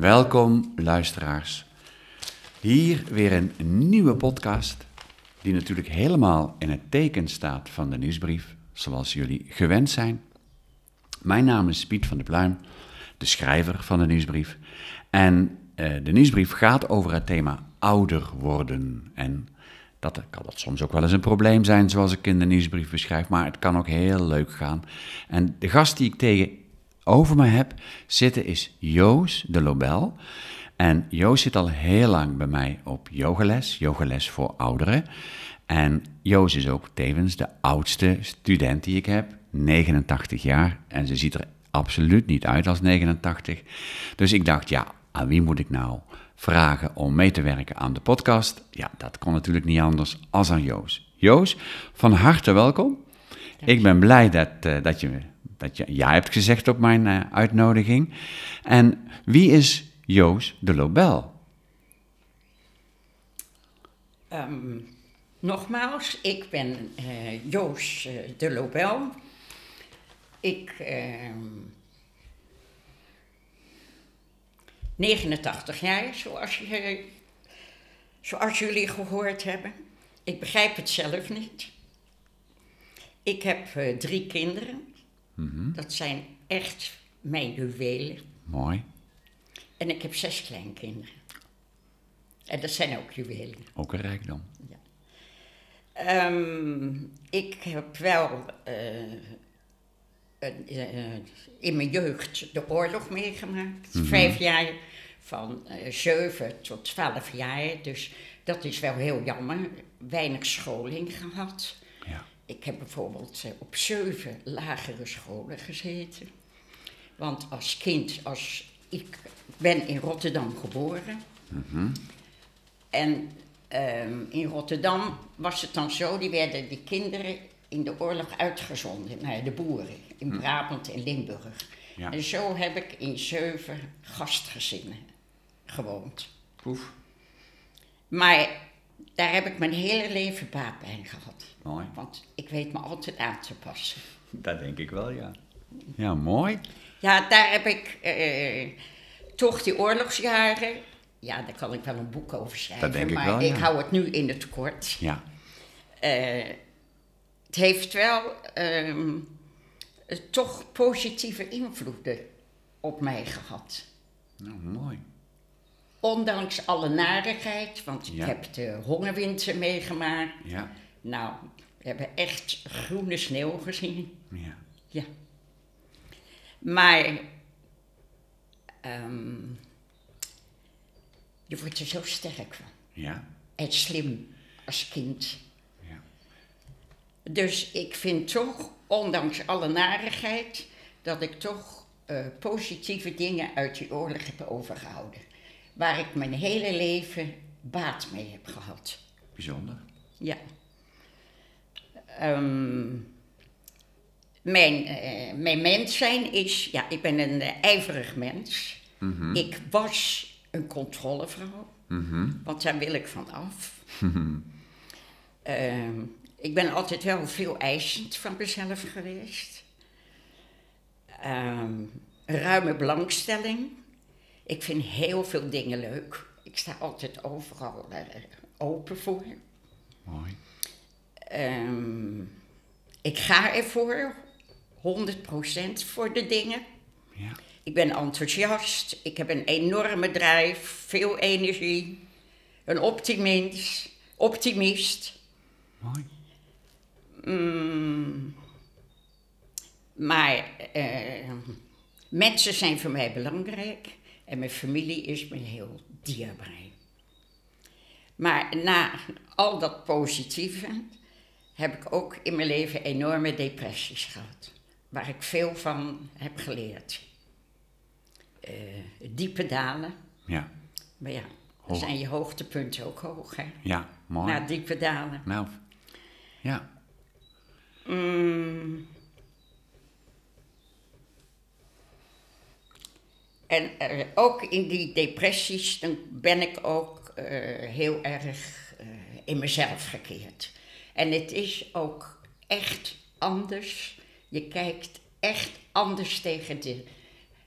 Welkom luisteraars. Hier weer een nieuwe podcast die natuurlijk helemaal in het teken staat van de nieuwsbrief, zoals jullie gewend zijn. Mijn naam is Piet van de Pluim, de schrijver van de nieuwsbrief. En uh, de nieuwsbrief gaat over het thema ouder worden. En dat kan dat soms ook wel eens een probleem zijn, zoals ik in de nieuwsbrief beschrijf, maar het kan ook heel leuk gaan. En de gast die ik tegenover me heb zitten is Joos de Lobel. En Joos zit al heel lang bij mij op yogales, yogales voor ouderen. En Joos is ook tevens de oudste student die ik heb, 89 jaar. En ze ziet er absoluut niet uit als 89. Dus ik dacht, ja, aan wie moet ik nou vragen om mee te werken aan de podcast? Ja, dat kon natuurlijk niet anders als aan Joos. Joos, van harte welkom. Ik ben blij dat, uh, dat, je, dat je ja hebt gezegd op mijn uh, uitnodiging. En wie is Joos de Lobel? Um, nogmaals, ik ben uh, Joos de Lobel. Ik 89 jaar, zoals, je, zoals jullie gehoord hebben. Ik begrijp het zelf niet. Ik heb uh, drie kinderen. Mm-hmm. Dat zijn echt mijn juwelen. Mooi. En ik heb zes kleinkinderen. En dat zijn ook juwelen. Ook een rijkdom. Ja. Um, ik heb wel uh, uh, in mijn jeugd de oorlog meegemaakt. Mm-hmm. Vijf jaar van 7 tot 12 jaar. Dus dat is wel heel jammer. Weinig scholing gehad. Ja. Ik heb bijvoorbeeld uh, op zeven lagere scholen gezeten. Want als kind, als ik ben in Rotterdam geboren. Mm-hmm. En um, in Rotterdam was het dan zo, die werden die kinderen in de oorlog uitgezonden naar de boeren in hm. Brabant en Limburg. Ja. En zo heb ik in zeven gastgezinnen gewoond. Oef. Maar daar heb ik mijn hele leven baat bij gehad. Mooi. Want ik weet me altijd aan te passen. Dat denk ik wel, ja. Ja, mooi. Ja, daar heb ik eh, toch die oorlogsjaren. Ja, daar kan ik wel een boek over schrijven. Dat denk ik maar wel, ja. ik hou het nu in het kort. Ja. Uh, het heeft wel uh, toch positieve invloeden op mij gehad. Nou, mooi. Ondanks alle narigheid, want ik heb de hongerwinter meegemaakt. Ja. Nou, we hebben echt groene sneeuw gezien. Ja. Ja. Maar um, je wordt er zo sterk van. Ja. En slim als kind. Ja. Dus ik vind toch, ondanks alle narigheid, dat ik toch uh, positieve dingen uit die oorlog heb overgehouden waar ik mijn hele leven baat mee heb gehad. Bijzonder. Ja. Um, mijn, uh, mijn mens zijn is, ja, ik ben een uh, ijverig mens. Mm -hmm. Ik was een controlevrouw, mm -hmm. want daar wil ik van af. uh, ik ben altijd wel veel eisend van mezelf geweest. Um, ruime belangstelling. Ik vind heel veel dingen leuk. Ik sta altijd overal uh, open voor. Mooi. Um, ik ga ervoor, 100% voor de dingen. Ja. Ik ben enthousiast, ik heb een enorme drijf, veel energie, een optimist. optimist. Mooi. Mm, maar uh, mensen zijn voor mij belangrijk. En mijn familie is me heel dierbaar. Maar na al dat positieve heb ik ook in mijn leven enorme depressies gehad. Waar ik veel van heb geleerd. Uh, diepe dalen. Ja. Maar ja, dan zijn je hoogtepunten ook hoog, hè? Ja, mooi. Na diepe dalen. Nou, ja. Mm. En uh, ook in die depressies, dan ben ik ook uh, heel erg uh, in mezelf gekeerd. En het is ook echt anders. Je kijkt echt anders tegen de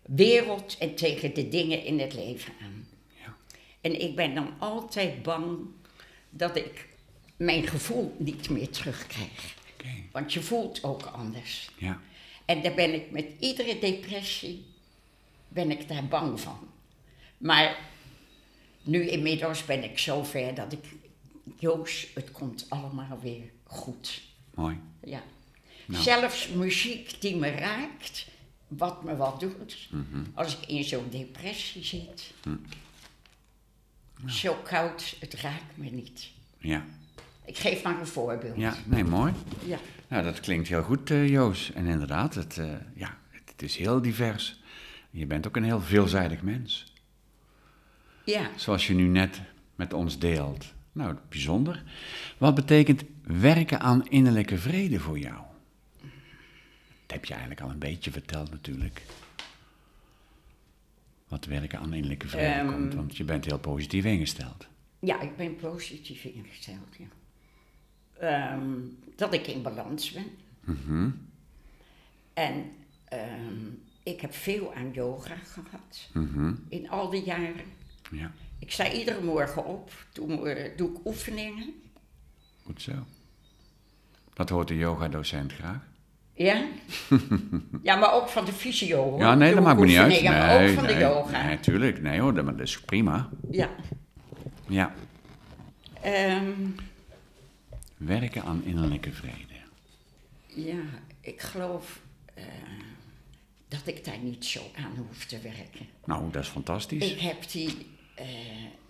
wereld en tegen de dingen in het leven aan. Ja. En ik ben dan altijd bang dat ik mijn gevoel niet meer terugkrijg. Want je voelt ook anders. Ja. En daar ben ik met iedere depressie, ben ik daar bang van. Maar nu inmiddels ben ik zo ver dat ik, Joost, het komt allemaal weer goed. Mooi. Ja. Nou. Zelfs muziek die me raakt, wat me wat doet. Mhm. Als ik in zo'n depressie zit. Hm. Zo koud, het raakt me niet. Ja. Ik geef maar een voorbeeld. Ja, nee, mooi. Ja. Nou, dat klinkt heel goed, eh, Joos. En inderdaad, het, eh, ja, het, het is heel divers. Je bent ook een heel veelzijdig mens. ja. Zoals je nu net met ons deelt. Nou, bijzonder. Wat betekent werken aan innerlijke vrede voor jou? Dat heb je eigenlijk al een beetje verteld natuurlijk. Wat werken aan innerlijke vrede Ehm. komt, want je bent heel positief ingesteld. Ja, ik ben positief ingesteld, ja. Ehm, dat ik in balans ben. Mhm. En ehm, ik heb veel aan yoga gehad. Mhm. In al die jaren. Ja, Ik sta iedere morgen op, doe, eh, doe ik oefeningen. goed zo. Dat hoort de yogadocent graag. Ja? ja, maar ook van de fysio. hoor. Ja, nee, Doe dat maakt me niet uit. Nee, maar ook van nee, de yoga. Nee, tuurlijk. Nee hoor, dat is prima. Ja. Ja. Ehm, Werken aan innerlijke vrede. ja, ik geloof eh, dat ik daar niet zo aan hoef te werken. Nou, dat is fantastisch. Ik heb die eh,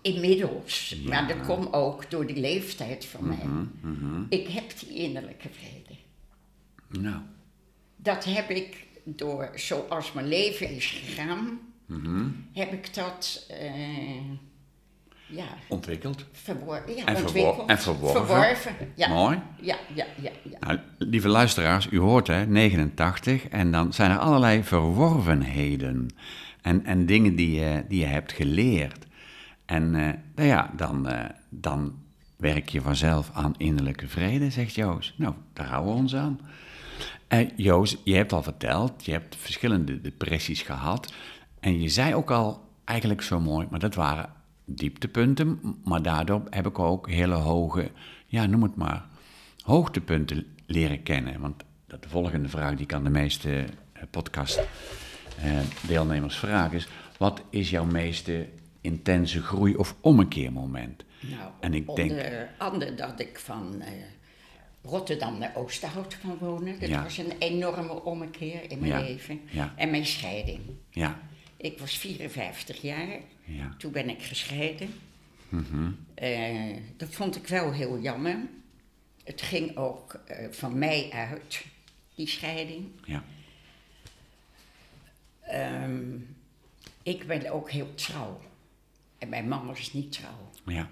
inmiddels, maar dat komt ook door die leeftijd van mij. Mhm. Ik heb die innerlijke vrede. Nou, Dat heb ik door, zoals mijn leven is gegaan, mhm. heb ik dat eh, ja, ontwikkeld. verwor ja, En verwor- ontwikkeld. en verworven. Verworven, ja. Mooi. Ja, ja, ja, ja. Nou, lieve luisteraars, u hoort hè, 89 en dan zijn er allerlei verworvenheden en, en dingen die je, die je hebt geleerd. En eh, nou ja, dan, eh, dan werk je vanzelf aan innerlijke vrede, zegt Joost. Nou, daar houden we ons aan. Eh Joost, je hebt al verteld, je hebt verschillende depressies gehad. En je zei ook al, eigenlijk zo mooi, maar dat waren dieptepunten. Maar daardoor heb ik ook hele hoge, ja, noem het maar, hoogtepunten leren kennen. Want dat de volgende vraag die ik aan de meeste eh, podcast-deelnemers vraag is... Wat is jouw meeste intense groei- of ommekeermoment? Nou, En ik onder denk- andere dat ik van eh, Rotterdam naar Oosterhout kan wonen. Dat Ja. was een enorme ommekeer in mijn Ja, leven. ja. En mijn scheiding. Ja, Ik was 54 jaar. ja. Toen ben ik gescheiden. Mhm. Eh, dat vond ik wel heel jammer. Het ging ook eh, van mij uit, die scheiding. Ja, Ehm, ik ben ook heel trouw. En mijn man was niet trouw. ja,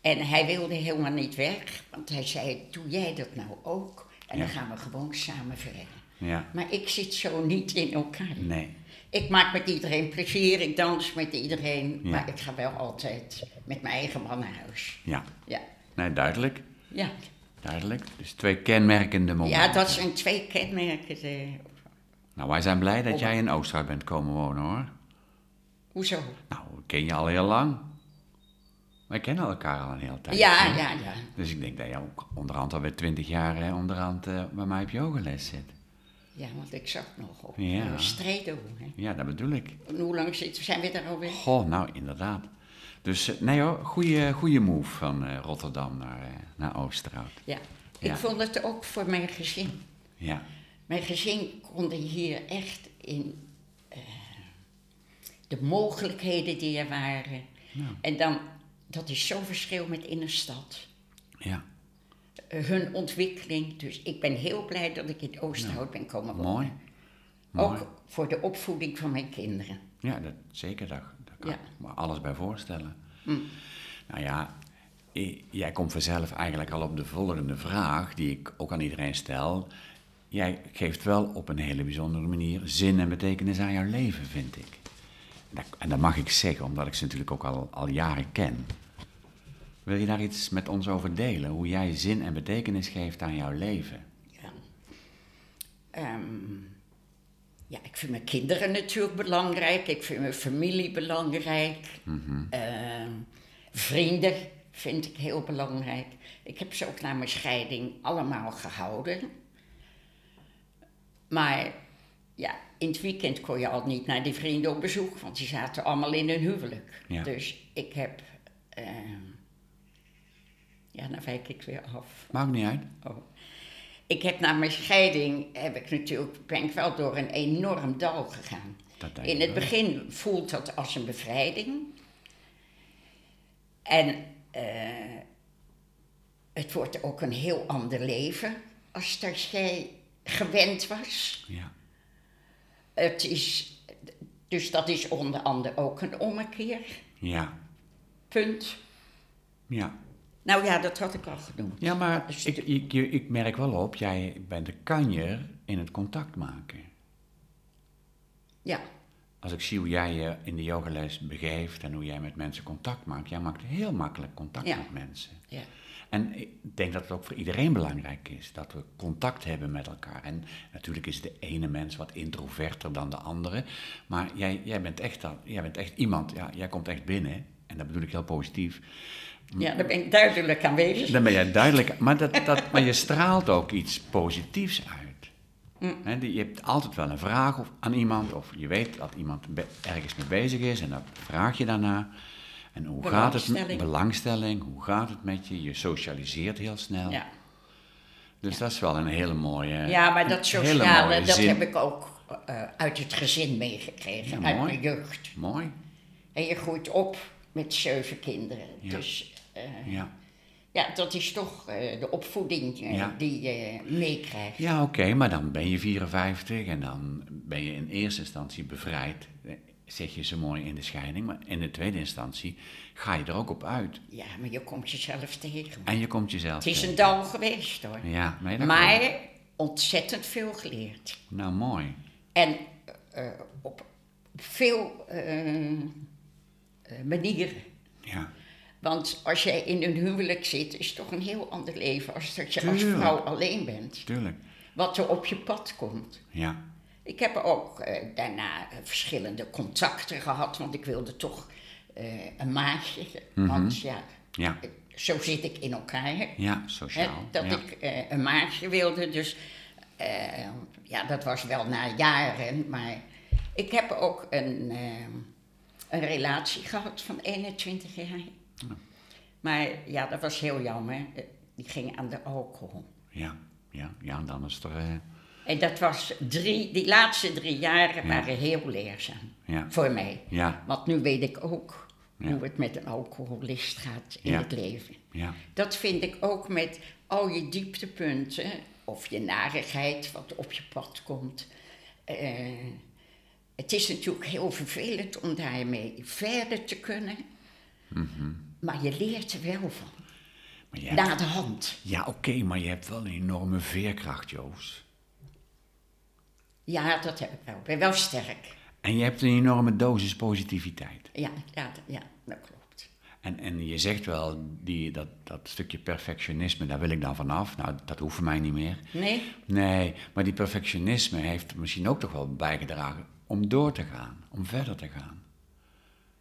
En hij wilde helemaal niet weg, want hij zei: Doe jij dat nou ook? En dan gaan we gewoon samen verder. ja. Maar ik zit zo niet in elkaar. Nee. Ik maak met iedereen plezier, ik dans met iedereen, Ja. maar ik ga wel altijd met mijn eigen man naar huis. Ja, Ja, nee, duidelijk. ja. Duidelijk. Dus twee kenmerkende momenten. ja dat zijn twee kenmerken. eh, Nou, wij zijn blij dat Om- jij in Oosterhout bent komen wonen, hoor. hoezo? Nou, we ken je al heel lang. Wij kennen elkaar al een hele tijd. Ja, hè? ja, ja. Dus ik denk dat je ook onderhand alweer twintig jaar hè, onderhand eh, bij mij op yogales zit. Ja, want ik zag nog op Ja. Stredo. Hè. Ja, dat bedoel ik. En hoe lang zijn we daar alweer? Goh, nou, inderdaad. Dus eh, nee hoor, goede, goede move van eh, Rotterdam naar, eh, naar Oosterhout. Ja. Ik Ja. vond het ook voor mijn gezin. Ja, Mijn gezin konden hier echt in eh, de mogelijkheden die er waren. Ja. En dan, dat is zo'n verschil met in een stad. ja. Hun ontwikkeling. Dus ik ben heel blij dat ik in Oosterhout ben komen wonen. mooi. Mooi. Ook voor de opvoeding van mijn kinderen. Ja, dat, zeker. Daar, daar kan Ja. ik me alles bij voorstellen. Hm. Nou ja, jij komt vanzelf eigenlijk al op de volgende vraag, die ik ook aan iedereen stel. Jij geeft wel op een hele bijzondere manier zin en betekenis aan jouw leven, vind ik. Dat- En dat mag ik zeggen, omdat ik ze natuurlijk ook al, al jaren ken. Wil je daar iets met ons over delen? Hoe jij zin en betekenis geeft aan jouw leven? Ja. Ehm, Ja, ik vind mijn kinderen natuurlijk belangrijk. Ik vind mijn familie belangrijk. Ehm, vrienden vind ik heel belangrijk. Ik heb ze ook na mijn scheiding allemaal gehouden. Maar ja, in het weekend kon je al niet naar die vrienden op bezoek, want die zaten allemaal in hun huwelijk. Ja. Dus ik heb. ehm, ja, dan wijk ik weer af. Maakt niet uit. Oh. Ik heb na mijn scheiding, heb ik natuurlijk, ben ik wel door een enorm dal gegaan. In het wel. begin voelt dat als een bevrijding. En eh, het wordt ook een heel ander leven als dat jij gewend was. Ja. Het is, dus dat is onder andere ook een ommekeer. Ja. Punt. Ja. Nou ja, dat had ik al genoemd. Ja, maar Dus ik, ik, ik, merk wel op, jij bent de kanjer in het contact maken. Ja, Als ik zie hoe jij je in de yogales begeeft en hoe jij met mensen contact maakt, jij maakt heel makkelijk contact Ja. met mensen. ja. En ik denk dat het ook voor iedereen belangrijk is, dat we contact hebben met elkaar. En natuurlijk is de ene mens wat introverter dan de andere, maar jij, jij, bent, echt, dat- jij bent echt iemand, ja, jij komt echt binnen, en dat bedoel ik heel positief. ja, daar ben ik duidelijk aanwezig. Dan ben jij duidelijk, maar, dat, dat, maar je straalt ook iets positiefs uit. Hè, die- je hebt altijd wel een vraag of, aan iemand, of je weet dat iemand ergens mee bezig is en dan vraag je daarna. En hoe gaat het? met- Belangstelling. Hoe gaat het met je? Je socialiseert heel snel. Ja. Dus dat is wel een hele mooie. Ja, maar dat sociale, dat zin. heb ik ook eh, uit het gezin meegekregen, Ja, uit mooi. mijn jeugd. Mooi. En je groeit op met zeven kinderen. Ja. Dus eh, Ja, ja, dat is toch eh, de opvoeding eh, Ja. die je meekrijgt. ja oké, maar dan ben je 54 en dan ben je in eerste instantie bevrijd. Zeg je zo mooi in de scheiding, maar in de tweede instantie ga je er ook op uit. Ja, maar je komt jezelf tegen. En je komt jezelf. Het is tegen. een dal geweest hoor. Ja, nee, maar ontzettend veel geleerd. Nou, mooi. En op, veel manieren. Ja, Want als jij in een huwelijk zit, is het toch een heel ander leven als dat je als vrouw alleen bent. tuurlijk. Wat er op je pad komt. Ja, Ik heb ook eh, daarna eh, verschillende contacten gehad, want ik wilde toch eh, een maatje. Want ja, ja, eh, zo zit ik in elkaar. ja, Hè, sociaal. dat ja. ik eh, een maatje wilde. Dus eh, ja, dat was wel na jaren. Maar ik heb ook een, eh, een relatie gehad van 21 jaar. Maar ja, dat was heel jammer. Eh, Die ging aan de alcohol. Ja, ja, ja, dan is het er... eh, En dat was drie, die laatste drie jaren Ja. waren heel leerzaam ja, voor mij. ja, Want nu weet ik ook hoe het met een alcoholist gaat in het leven. ja, Dat vind ik ook met al je dieptepunten, of je narigheid wat op je pad komt. Eh, het is natuurlijk heel vervelend om daarmee verder te kunnen, Mhm. maar je leert er wel van. maar hebt- Na de hand. ja oké, maar je hebt wel een enorme veerkracht, Joost. Ja, dat heb ik wel. Ik ben wel sterk. En je hebt een enorme dosis positiviteit. Ja, ja, ja dat klopt. En, en je zegt wel, die, dat, dat stukje perfectionisme, daar wil ik dan vanaf. Nou, dat hoeft voor mij niet meer. Nee? Nee, maar die perfectionisme heeft misschien ook toch wel bijgedragen om door te gaan, om verder te gaan.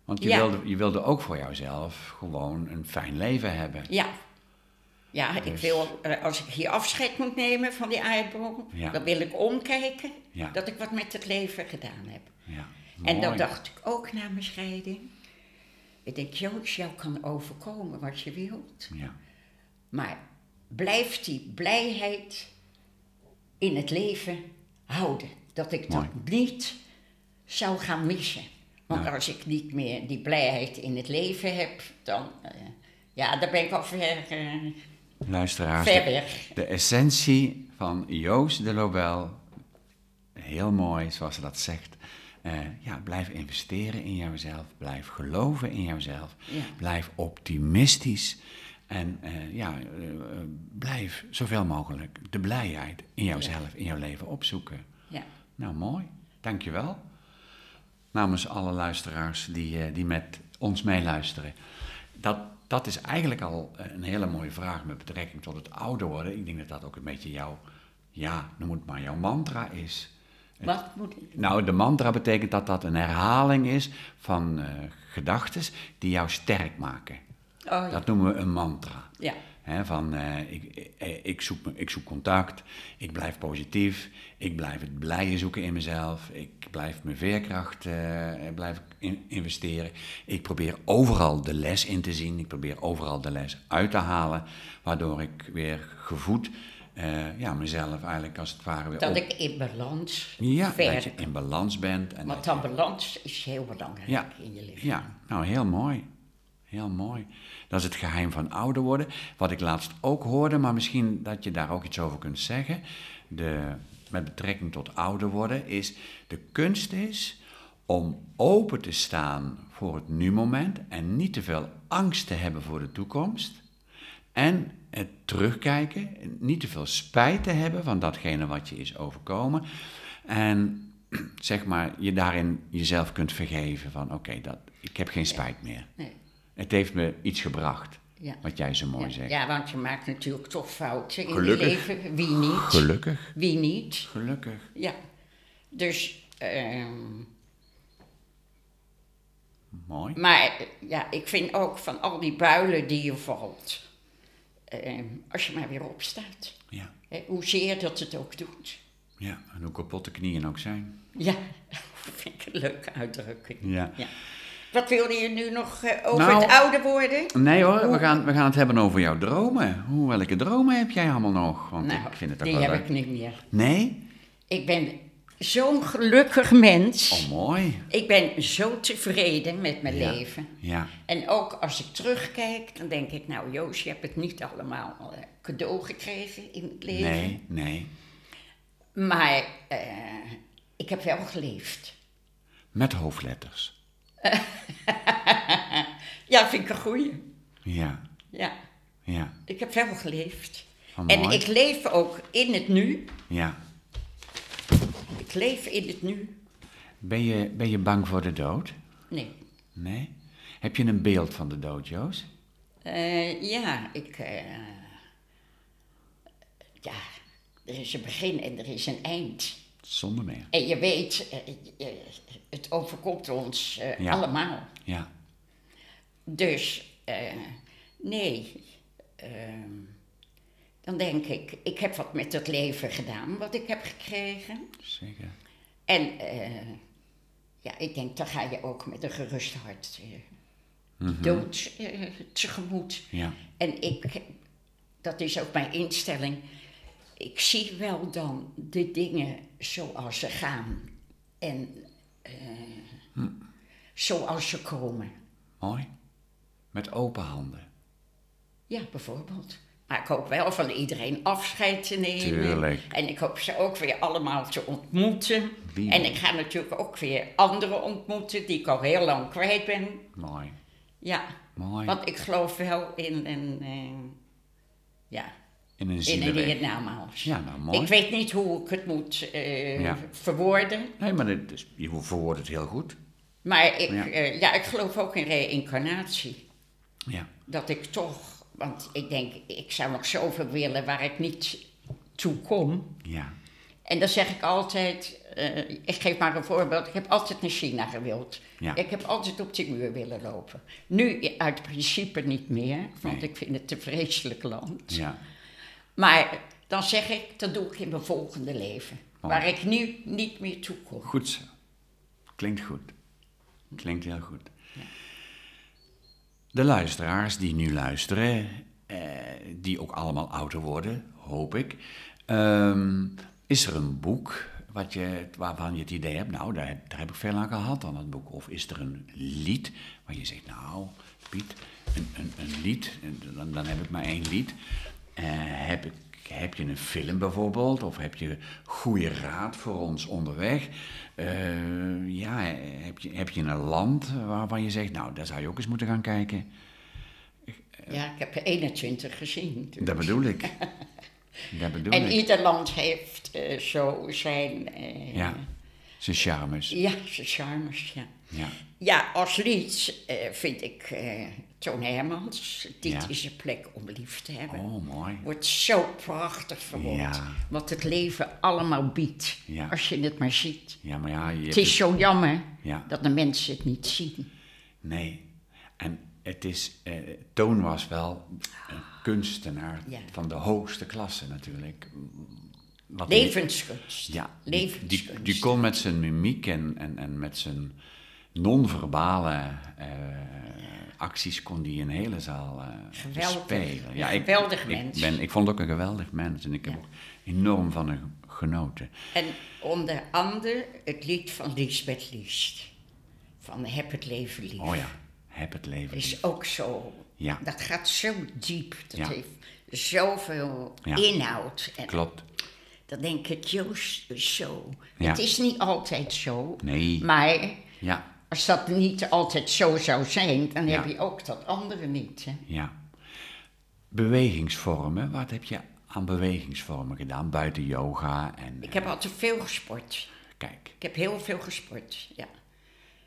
Want je, Ja. wilde, je wilde ook voor jouzelf gewoon een fijn leven hebben. Ja. Ja, ik Dus- wil, eh, als ik hier afscheid moet nemen van die aardbol, Ja. dan wil ik omkijken Ja. dat ik wat met het leven gedaan heb. Ja, En dat dacht ik ook na mijn scheiding. Ik denk, Joost, jou kan overkomen wat je wilt. Ja, Maar blijf die blijheid in het leven houden. Dat ik Mooi. dat niet zou gaan missen. Want Ja. als ik niet meer die blijheid in het leven heb, dan... eh, ja, dan ben ik al ver, eh, luisteraars, ver de, weg. de essentie van Joost de Lobel, heel mooi zoals ze dat zegt. Eh, ja, blijf investeren in jouzelf, blijf geloven in jouzelf, Ja. blijf optimistisch en ja, blijf zoveel mogelijk de blijheid in jouzelf, in jouw leven opzoeken. Ja. Nou, mooi. Dankjewel. Namens alle luisteraars die, eh, die met ons meeluisteren. Dat, dat is eigenlijk al eh, een hele mooie vraag met betrekking tot het ouder worden. Ik denk dat dat ook een beetje jouw, ja, noem het maar, jouw mantra is. Wat moet ik? Nou, de mantra betekent dat dat een herhaling is van eh gedachten die jou sterk maken. Oh ja. Dat noemen we een mantra. ja. Van eh, ik, eh, ik, zoek, ik zoek contact, ik blijf positief, ik blijf het blije zoeken in mezelf, ik blijf mijn veerkracht eh, blijf in- investeren. Ik probeer overal de les in te zien, ik probeer overal de les uit te halen, waardoor ik weer gevoed ja, mezelf eigenlijk als het ware weer Dat op- ik in balans ja, verder. dat je in balans bent. En Want dan balans is heel belangrijk Ja. in je leven. Ja, nou heel mooi. Heel mooi. Dat is het geheim van ouder worden. Wat ik laatst ook hoorde, maar misschien dat je daar ook iets over kunt zeggen. De, met betrekking tot ouder worden, is de kunst is om open te staan voor het nu-moment en niet te veel angst te hebben voor de toekomst. En het terugkijken, niet te veel spijt te hebben van datgene wat je is overkomen. En zeg maar, je daarin jezelf kunt vergeven van oké, dat ik heb geen spijt meer. Nee. Het heeft me iets gebracht, Ja. wat jij zo mooi Ja. zegt. ja, want je maakt natuurlijk toch fouten in je leven. Wie niet? Gelukkig, Wie niet? gelukkig. Ja. Dus, ehm, Mooi. maar ja, ik vind ook van al die builen die je valt, ehm, als je maar weer opstaat. Ja, Hè, hoezeer dat het ook doet. ja, en hoe kapot de knieën ook zijn. Ja, vind ik een leuke uitdrukking. Ja. Ja. Wat wilde je nu nog eh, over Nou- het ouder worden? Nee hoor, we gaan, we gaan het hebben over jouw dromen. Hoe, welke dromen heb jij allemaal nog? Want Nou, ik vind het die wel heb leuk. ik niet meer. Nee? Ik ben zo'n gelukkig mens. Oh, mooi. Ik ben zo tevreden met mijn Ja. leven. Ja, En ook als ik terugkijk, dan denk ik, nou Joost, je hebt het niet allemaal eh, cadeau gekregen in het leven. nee, nee. Maar eh, ik heb wel geleefd. Met hoofdletters. Ja, vind ik een goeie. Ja, Ja, ja. ik heb wel geleefd. Oh, en ik leef ook in het nu. Ja. Ik leef in het nu. Ben je, ben je bang voor de dood? Nee. Nee? Heb je een beeld van de dood, Joost? Eh, ja, ik. eh, ja, er is een begin en er is een eind. Zonder meer. En je weet, eh, eh, het overkomt ons eh, Ja. allemaal. Ja. Dus, eh, nee. ehm, dan denk ik, ik heb wat met het leven gedaan, wat ik heb gekregen. Zeker. En eh, ja, ik denk, dan ga je ook met een gerust hart eh, dood eh, tegemoet. Ja. En ik, dat is ook mijn instelling, ik zie wel dan de dingen zoals ze gaan. En eh, zoals ze komen. Mooi. Met open handen. Ja, bijvoorbeeld. Maar ik hoop wel van iedereen afscheid te nemen. Tuurlijk. En ik hoop ze ook weer allemaal te ontmoeten. Wie En ik ga natuurlijk ook weer anderen ontmoeten die ik al heel lang kwijt ben. Mooi. Ja, Mooi. want ik geloof wel in een, eh, ja, In een in een zielenweg. Ja, nou mooi. Ik weet niet hoe ik het moet eh, Ja. verwoorden. Nee, maar het is, je verwoordt het heel goed. Maar ik, Ja. ja. ja, ik geloof ook in reïncarnatie. Ja. Dat ik toch, want ik denk, ik zou nog zoveel willen waar ik niet toe kom. Ja. En dan zeg ik altijd, eh, ik geef maar een voorbeeld, ik heb altijd naar China gewild. Ja. Ik heb altijd op die muur willen lopen. Nu uit principe niet meer, want Nee. ik vind het een vreselijk land. Ja. Maar dan zeg ik, dat doe ik in mijn volgende leven. Mooi. Waar ik nu niet meer toe kom. Goed zo. Klinkt goed. Klinkt heel goed. De luisteraars die nu luisteren, eh, die ook allemaal ouder worden, hoop ik. ehm, is er een boek wat je, waarvan je het idee hebt, nou, daar, heb- daar heb ik veel aan gehad aan dat boek. Of is er een lied waar je zegt, nou, Piet, een, een, een lied, en dan, dan heb ik maar één lied. Eh, heb, ik, heb je een film bijvoorbeeld, of heb je goede raad voor ons onderweg? Eh, ja, heb je, heb je een land waarvan je zegt, nou, daar zou je ook eens moeten gaan kijken? Ja, ik heb er 21 gezien. dus. Dat bedoel ik. Dat bedoel En ik. ieder land heeft eh, zo zijn... Ja, zijn charmes. Ja, zijn charmes, ja. Ja. Ja, als lied eh, vind ik eh Toon Hermans. Dit Ja. is een plek om lief te hebben. Oh, mooi. Wordt zo prachtig verwoord. Ja. Wat het leven allemaal biedt. Ja. Als je het maar ziet. Ja, maar ja, je Het is zo jammer Ja. dat de mensen het niet zien. Nee. En het is, eh, Toon was wel een kunstenaar van de hoogste klasse natuurlijk. Wat Levenskunst. Ja, die, Levenskunst. die, die kon met zijn mimiek en, en, en met zijn non-verbale eh, acties kon die een hele zaal eh, Geweldig. spelen. Een geweldig ik, mens. Ik, ben, ik vond het ook een geweldig mens en ik heb Ja. ook enorm van hem genoten. En onder andere het lied van Lisbeth Liest. Van Heb het leven lief. Oh ja, heb het leven. is lief. ook zo. Ja. Dat gaat zo diep. Dat Ja. heeft zoveel Ja. inhoud. En Klopt. dan denk ik, Joost, zo. Ja. Het is niet altijd zo. Nee. Maar Ja, als dat niet altijd zo zou zijn, dan Ja. heb je ook dat andere niet. Hè? ja. Bewegingsvormen, wat heb je aan bewegingsvormen gedaan buiten yoga en... Ik heb altijd veel gesport. Kijk, Ik heb heel veel gesport, ja.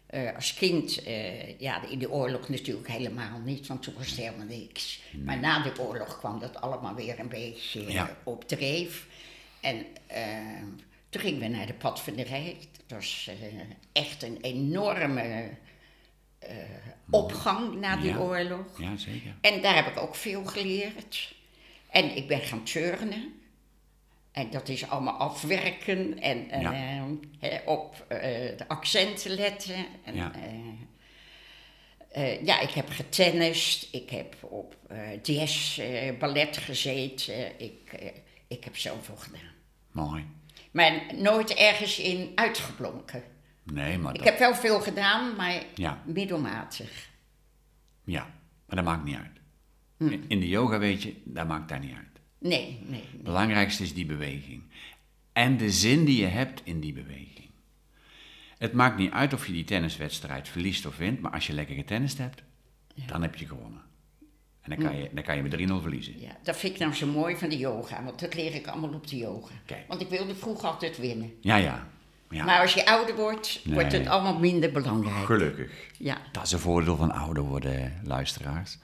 Eh, als kind, eh, ja, in de oorlog natuurlijk helemaal niet, want toen was het helemaal niks. Maar na de oorlog kwam dat allemaal weer een beetje eh, Ja. op dreef. En eh, toen gingen we naar de padvinderij. Dat was eh, echt een enorme eh, opgang na die Ja. oorlog. ja zeker. En daar heb ik ook veel geleerd. En ik ben gaan turnen. En dat is allemaal afwerken en, en Ja. hè, op de accenten letten. En, Ja. eh, ja, ik heb getennist, ik heb op eh jazz, ballet gezeten. Ik, ik heb zoveel gedaan. Mooi. Maar nooit ergens in uitgeblonken. Nee, maar Ik dat, heb wel veel gedaan, maar Ja. middelmatig. ja, maar dat maakt niet uit. Hm. In- de yoga weet je, dat maakt daar niet uit. Nee, nee, nee. Het belangrijkste is die beweging. En de zin die je hebt in die beweging. Het maakt niet uit of je die tenniswedstrijd verliest of wint, maar als je lekker getennist hebt, dan heb je gewonnen. En dan kan je, dan kan je met 3-0 verliezen. Ja, dat vind ik nou zo mooi van de yoga, want dat leer ik allemaal op de yoga. Kijk. Want ik wilde vroeger altijd winnen. Ja, ja. ja. Maar als je ouder wordt, wordt het allemaal minder belangrijk. Gelukkig. Ja, Dat is een voordeel van ouder worden, luisteraars.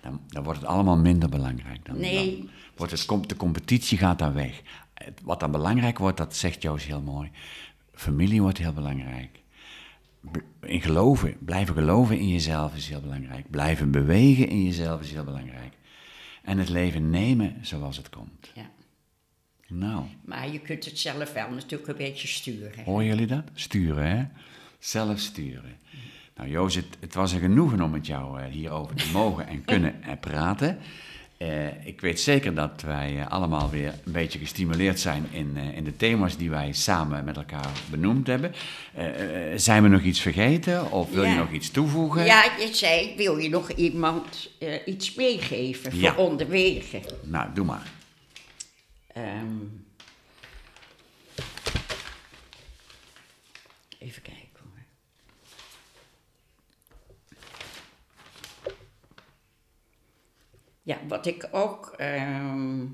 Dan, dan wordt het allemaal minder belangrijk. Dan, Nee. dan wordt het, de competitie gaat dan weg. Wat dan belangrijk wordt, dat zegt Joost heel mooi. Familie wordt heel belangrijk. In geloven, blijven geloven in jezelf is heel belangrijk. Blijven bewegen in jezelf is heel belangrijk. En het leven nemen zoals het komt. ja. Nou, Maar je kunt het zelf wel natuurlijk een beetje sturen. horen jullie dat? Sturen, hè? Zelf sturen. Nou, Joost, het, het was een genoegen om met jou eh, hierover te mogen en kunnen eh, praten. Eh, ik weet zeker dat wij eh, allemaal weer een beetje gestimuleerd zijn in, eh, in de thema's die wij samen met elkaar benoemd hebben. Zijn we nog iets vergeten of wil je nog iets toevoegen? Ja, je zei, wil je nog iemand iets meegeven voor Ja. onderwegen? Nou, doe maar. Ehm, even kijken hoor. Ja, wat ik ook ehm,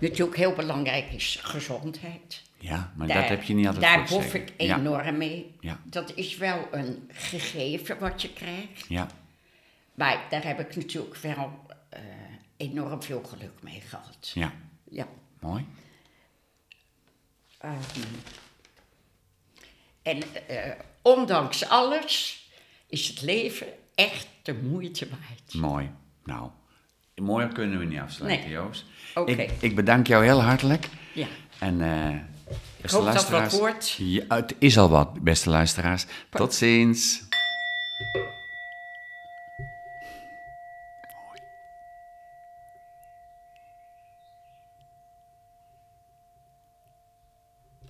natuurlijk heel belangrijk is, gezondheid. Ja, maar dat heb je niet altijd Daar bof ik Ja. enorm mee. Ja. Dat is wel een gegeven wat je krijgt. Ja, Maar daar heb ik natuurlijk wel eh, enorm veel geluk mee gehad. ja, Ja. mooi. Ehm, en eh, ondanks alles is het leven echt de moeite waard. Mooi. Nou, mooier kunnen we niet afsluiten, Nee. Joost. Oké. Ik, ik bedank jou heel hartelijk. Ja. En eh beste hoop dat wat luisteraars. wordt. Ja, het is al wat, beste luisteraars. Tot ziens.